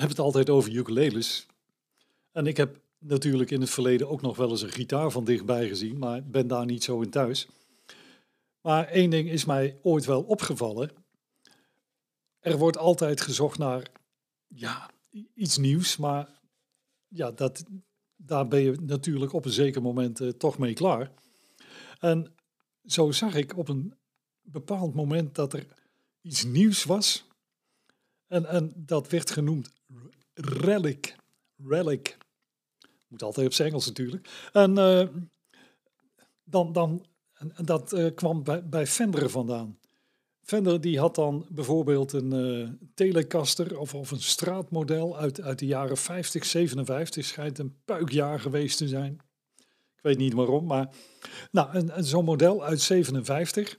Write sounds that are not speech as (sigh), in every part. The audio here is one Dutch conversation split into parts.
heb het altijd over ukuleles. En ik heb natuurlijk in het verleden ook nog wel eens een gitaar van dichtbij gezien, maar ben daar niet zo in thuis. Maar één ding is mij ooit wel opgevallen. Er wordt altijd gezocht naar ja, iets nieuws, maar ja, dat, daar ben je natuurlijk op een zeker moment eh, toch mee klaar. En zo zag ik op een bepaald moment dat er iets nieuws was. En, en dat werd genoemd relic. Relic. Moet altijd op zijn Engels natuurlijk. En uh, dan, dan, en dat uh, kwam bij, bij Fender vandaan. Fender die had dan bijvoorbeeld een uh, Telecaster of, of een straatmodel uit, uit de jaren 50, 57. Schijnt een puikjaar geweest te zijn. Ik weet niet waarom, maar nou, en, zo'n model uit 57,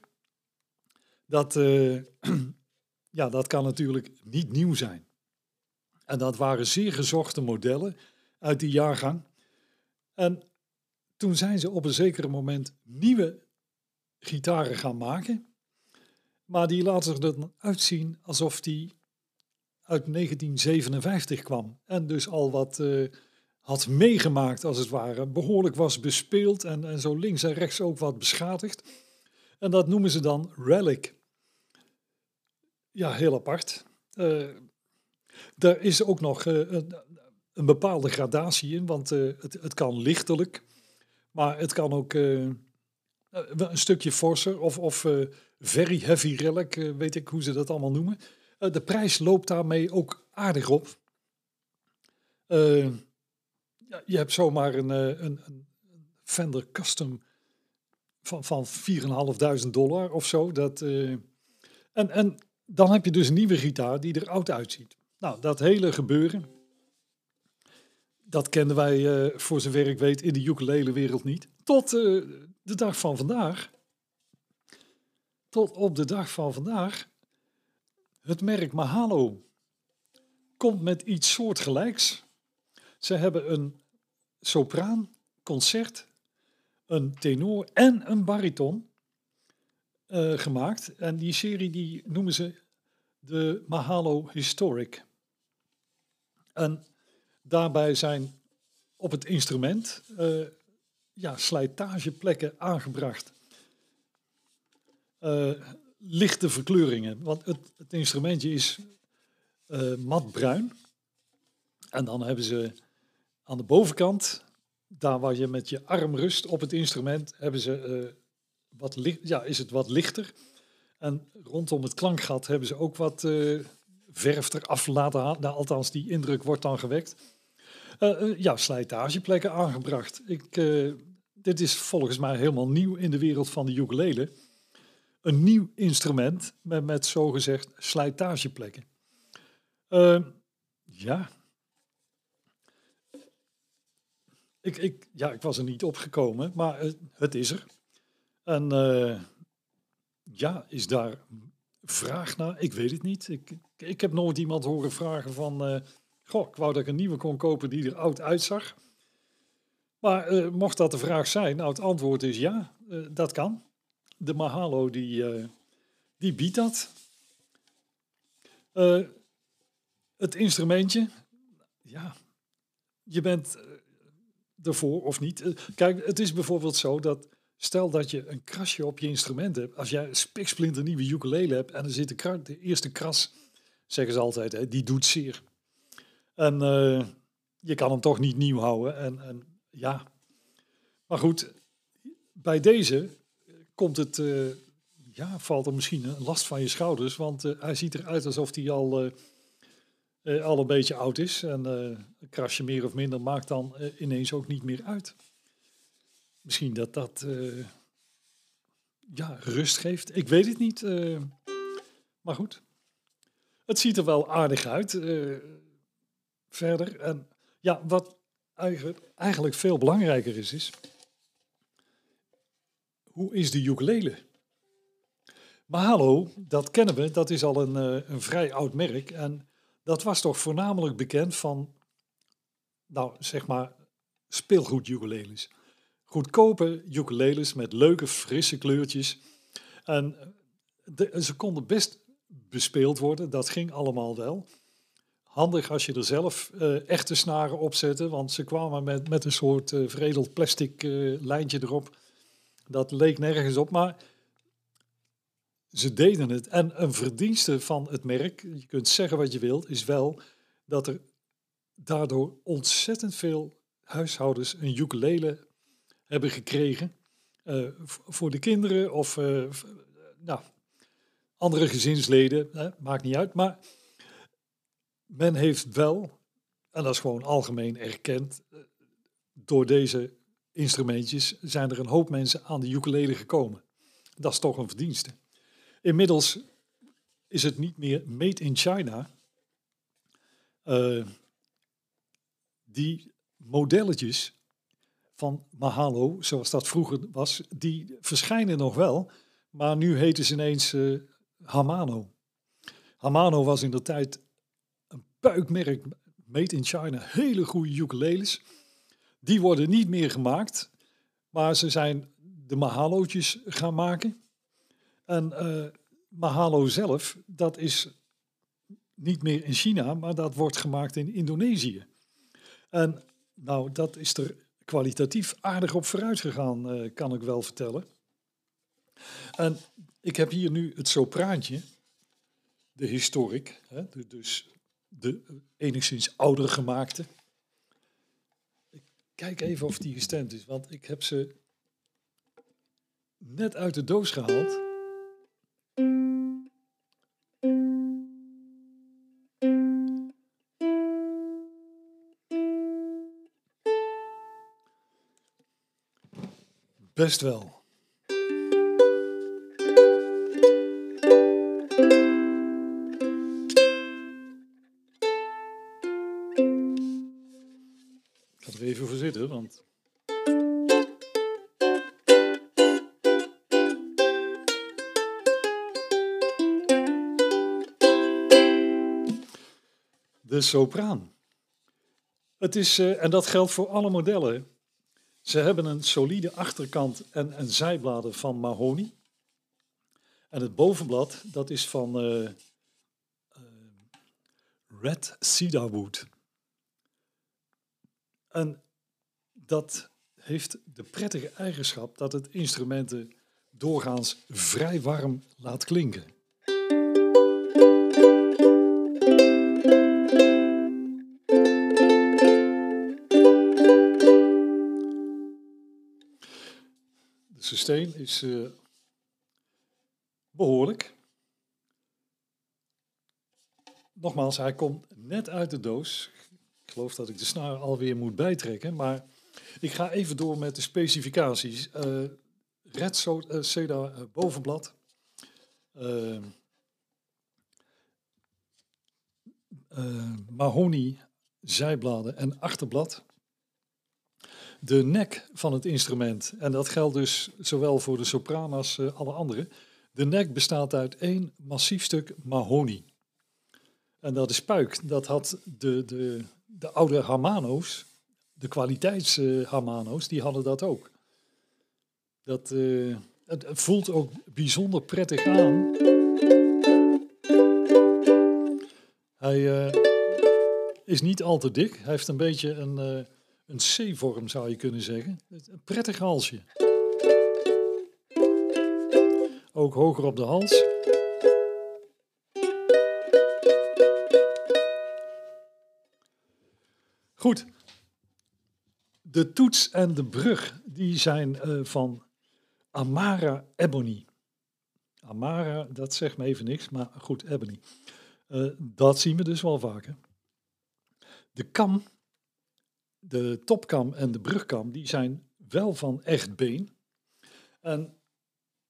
dat, (clears throat) ja, dat kan natuurlijk niet nieuw zijn. En dat waren zeer gezochte modellen uit die jaargang. En toen zijn ze op een zeker moment nieuwe gitaren gaan maken. Maar die laten er dan uitzien alsof die uit 1957 kwam. En dus al wat uh, had meegemaakt, als het ware. Behoorlijk was bespeeld en, en zo links en rechts ook wat beschadigd. En dat noemen ze dan relic. Ja, heel apart. Uh, er is ook nog uh, een, een, bepaalde gradatie in, want het, het kan lichtelijk. Maar het kan ook een stukje forser of... of very heavy relic, weet ik hoe ze dat allemaal noemen. De prijs loopt daarmee ook aardig op. Je hebt zomaar een, een, een Fender Custom van, van 4.500 dollar of zo. Dat, en, en dan heb je dus een nieuwe gitaar die er oud uitziet. Nou, dat hele gebeuren, dat kenden wij voor zover ik weet in de ukulele wereld niet. Tot de dag van vandaag tot op de dag van vandaag. Het merk Mahalo komt met iets soortgelijks. Ze hebben een sopraan, concert, een tenor en een bariton uh, gemaakt. En die serie die noemen ze de Mahalo Historic. En daarbij zijn op het instrument uh, ja, slijtageplekken aangebracht uh, lichte verkleuringen. Want het, het instrumentje is uh, matbruin. En dan hebben ze aan de bovenkant, daar waar je met je arm rust op het instrument, hebben ze, wat ja, is het wat lichter. En rondom het klankgat hebben ze ook wat verf eraf laten halen. Nou, althans, die indruk wordt dan gewekt. ja, slijtageplekken aangebracht. Ik, dit is volgens mij helemaal nieuw in de wereld van de ukulele een nieuw instrument met, met zogezegd slijtageplekken. Ja. Ik, ik, ja, ik was er niet opgekomen, maar het, is er. En ja, is daar vraag naar? Ik weet het niet. Ik, ik heb nooit iemand horen vragen van... Uh, goh, ik wou dat ik een nieuwe kon kopen die er oud uitzag. Maar uh, mocht dat de vraag zijn, nou het antwoord is ja, dat kan de Mahalo die, die biedt dat. Het instrumentje, ja, je bent ervoor of niet. kijk, het is bijvoorbeeld zo dat, stel dat je een krasje op je instrument hebt, als jij spiksplinter nieuwe ukulele hebt en er zit de, de eerste kras, zeggen ze altijd, hè, die doet zeer. En je kan hem toch niet nieuw houden. En, en ja, maar goed, bij deze komt het, uh, ja, valt er misschien een last van je schouders. Want uh, hij ziet eruit alsof hij al, al een beetje oud is. En een krasje meer of minder maakt dan ineens ook niet meer uit. Misschien dat dat ja, rust geeft. Ik weet het niet. maar goed. Het ziet er wel aardig uit. verder. En ja, wat eigenlijk, veel belangrijker is, is hoe is de ukulele? Mahalo, dat kennen we, dat is al een, eh, een vrij oud merk. En dat was toch voornamelijk bekend van, nou zeg maar, speelgoed ukuleles. Goedkope ukuleles met leuke, frisse kleurtjes. En ze konden best bespeeld worden, dat ging allemaal wel. Handig als je er zelf uh, echte snaren op zette, want ze kwamen met, met een soort uh, veredeld plastic uh, lijntje erop. Dat leek nergens op, maar ze deden het. En een verdienste van het merk, je kunt zeggen wat je wilt, is wel dat er daardoor ontzettend veel huishoudens een ukulele hebben gekregen. Uh, voor de kinderen of uh, nou, andere gezinsleden, hè, maakt niet uit. Maar men heeft wel, en dat is gewoon algemeen erkend, eh, door deze instrumentjes zijn er een hoop mensen aan de ukulele gekomen. Dat is toch een verdienste. Inmiddels is het niet meer made in China. Die modelletjes van Mahalo, zoals dat vroeger was, die verschijnen nog wel. Maar nu heten ze ineens uh, Hamano. Hamano was in de tijd een puikmerk, made in China, hele goede ukuleles. Die worden niet meer gemaakt, maar ze zijn de Mahalo'tjes gaan maken. En uh, Mahalo zelf, dat is niet meer in China, maar dat wordt gemaakt in Indonesië. En nou, dat is er kwalitatief aardig op vooruit gegaan, uh, kan ik wel vertellen. En ik heb hier nu het sopraantje, de historic, hè, dus de enigszins oudere gemaakte. Ik kijk even of die gestemd is, want ik heb ze net uit de doos gehaald. Best wel. Ik ga er even voor zitten, want... De sopraan. Het is, uh, en dat geldt voor alle modellen. Ze hebben een solide achterkant en, een zijbladen van mahonie. En het bovenblad, dat is van uh, uh, red cedarwood. En dat heeft de prettige eigenschap dat het instrumenten doorgaans vrij warm laat klinken. Sustain is uh, behoorlijk. Nogmaals, hij komt net uit de doos. Ik geloof dat ik de snaar alweer moet bijtrekken, maar ik ga even door met de specificaties. Uh, red uh, Seda bovenblad. mahonie zijbladen en achterblad de nek van het instrument, en dat geldt dus zowel voor de sopran als uh, alle andere, de nek bestaat uit één massief stuk mahonie. En dat is puik. Dat had de, de, de oude Hamano's, de kwaliteits-Hamano's, die hadden dat ook. Dat, uh, het voelt ook bijzonder prettig aan. Hij is niet al te dik. Hij heeft een beetje een een C-vorm zou je kunnen zeggen. Een prettig halsje. Ook hoger op de hals. Goed. De toets en de brug die zijn uh, van Amara Ebony. Amara, dat zegt me even niks, maar goed, Ebony. Uh, dat zien we dus wel vaker. De kam de topkam en de brugkam, die zijn wel van echt been. En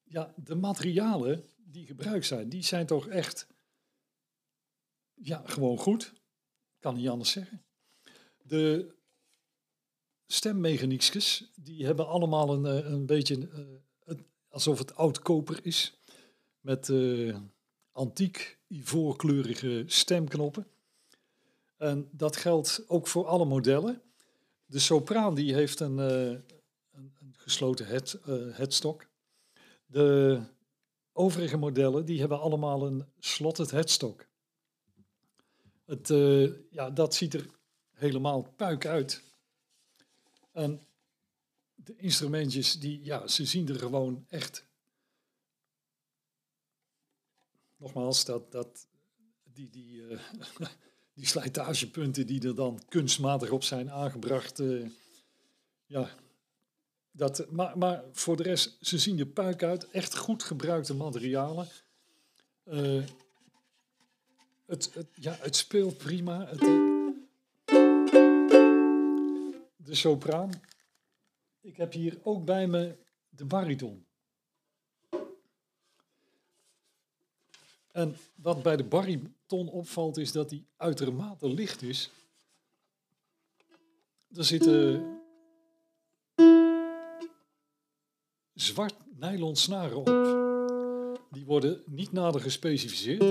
ja, de materialen die gebruikt zijn, die zijn toch echt ja, gewoon goed. Kan niet anders zeggen. de stemmechaniekjes, die hebben allemaal een, eh, een beetje eh, alsof het oud koper is. Met eh, antiek ivoorkleurige stemknoppen. En dat geldt ook voor alle modellen. De sopraan die heeft een, eh, een, gesloten head, eh, headstock. De overige modellen die hebben allemaal een slotted headstock. Het, eh, ja, dat ziet er helemaal puik uit. En de instrumentjes, die, ja, ze zien er gewoon echt... Nogmaals, dat, dat, die, die, (laughs) die slijtagepunten die er dan kunstmatig op zijn aangebracht... eh, ja, dat, maar, maar voor de rest, ze zien er puik uit. Echt goed gebruikte materialen. Eh, het, ja, het speelt prima. Het, de sopraan. Ik heb hier ook bij me de bariton. En wat bij de bariton opvalt is dat die uitermate licht is. Er zitten zwart nylon snaren op. Die worden niet nader gespecificeerd.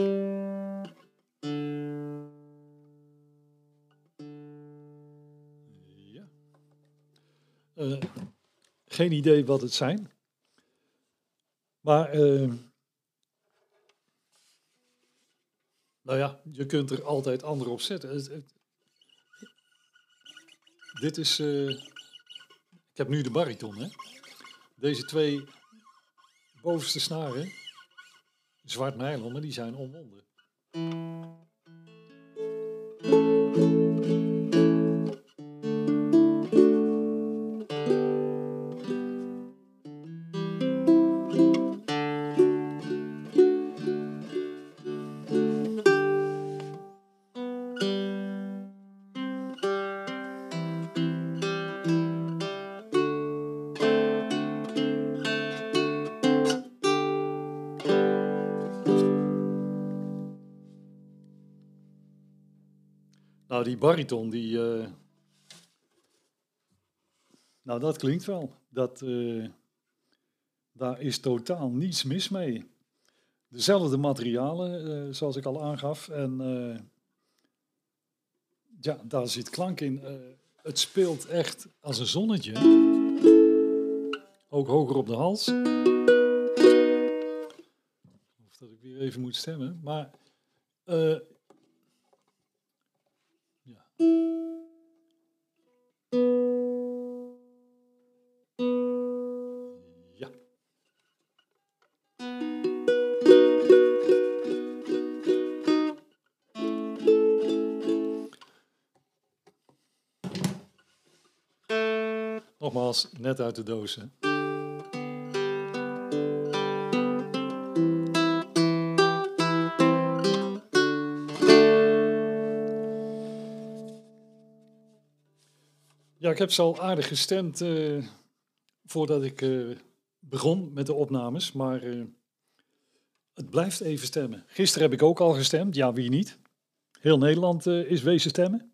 Ja. Eh, geen idee wat het zijn. Maar, eh, nou ja, je kunt er altijd andere op zetten. Dit is, eh, ik heb nu de bariton, hè. Deze twee bovenste snaren, zwart nylon, die zijn omwonden. Nou, die bariton, die. eh, nou, dat klinkt wel. Dat, eh, daar is totaal niets mis mee. Dezelfde materialen, eh, zoals ik al aangaf. En ja, daar zit klank in. Het speelt echt als een zonnetje. Ook hoger op de hals. Of dat ik weer even moet stemmen. Maar. Nogmaals, net uit de doos. Ja, ik heb ze al aardig gestemd eh, voordat ik eh, begon met de opnames, maar eh, het blijft even stemmen. Gisteren heb ik ook al gestemd, ja wie niet. Heel Nederland is wezen stemmen.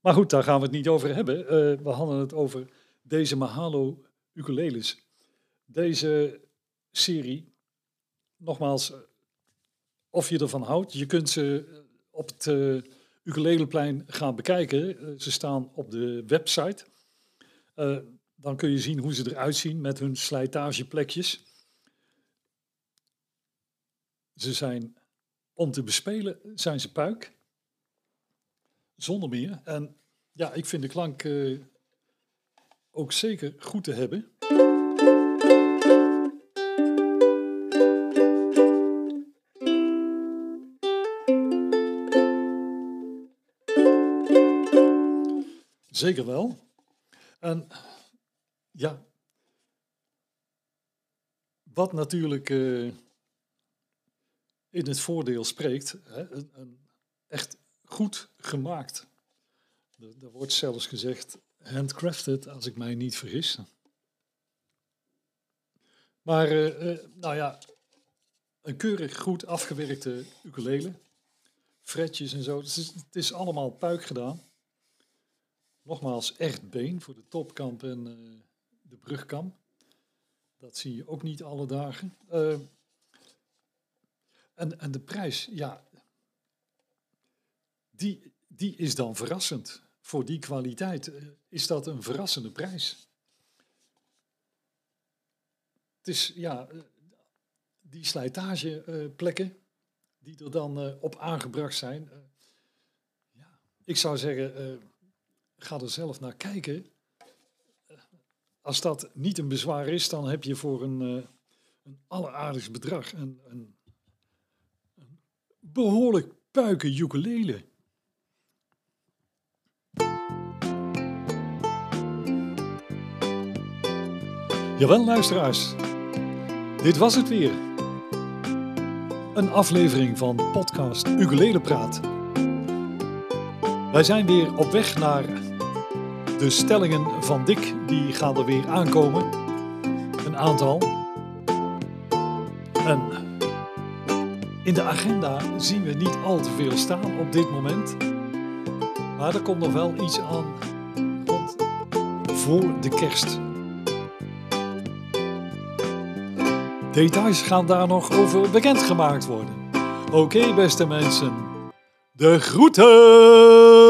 Maar goed, daar gaan we het niet over hebben. We hadden het over deze Mahalo ukuleles. Deze serie, nogmaals, of je ervan houdt, je kunt ze op het ukuleleplein gaan bekijken. Eh, ze staan op de website. Uh, dan kun je zien hoe ze eruit zien met hun slijtageplekjes. Ze zijn om te bespelen, zijn ze puik. Zonder meer. En ja, ik vind de klank uh, ook zeker goed te hebben. Zeker wel. En ja, wat natuurlijk uh, in het voordeel spreekt, hè, een, een echt goed gemaakt. Er wordt zelfs gezegd handcrafted, als ik mij niet vergis. Maar, uh, uh, nou ja, een keurig goed afgewerkte ukulele. fretjes en zo. Het is, het is allemaal puik gedaan. Nogmaals, echt been voor de topkamp en uh, de brugkamp. Dat zie je ook niet alle dagen. Uh, en, en de prijs, ja, die, die is dan verrassend. Voor die kwaliteit uh, is dat een verrassende prijs. Het is, ja, die slijtageplekken die er dan op aangebracht zijn. Ja, ik zou zeggen, ga er zelf naar kijken. als dat niet een bezwaar is, dan heb je voor een, een alleraardigst bedrag een, een, een behoorlijk puiken ukulele. Jawel, luisteraars. Dit was het weer. Een aflevering van podcast Ukulele Praat. Wij zijn weer op weg naar de stellingen van Dick. Die gaan er weer aankomen. Een aantal. En in de agenda zien we niet al te veel staan op dit moment. Maar er komt nog wel iets aan rond voor de kerst. Details gaan daar nog over bekendgemaakt worden. Oké, beste mensen. De groeten!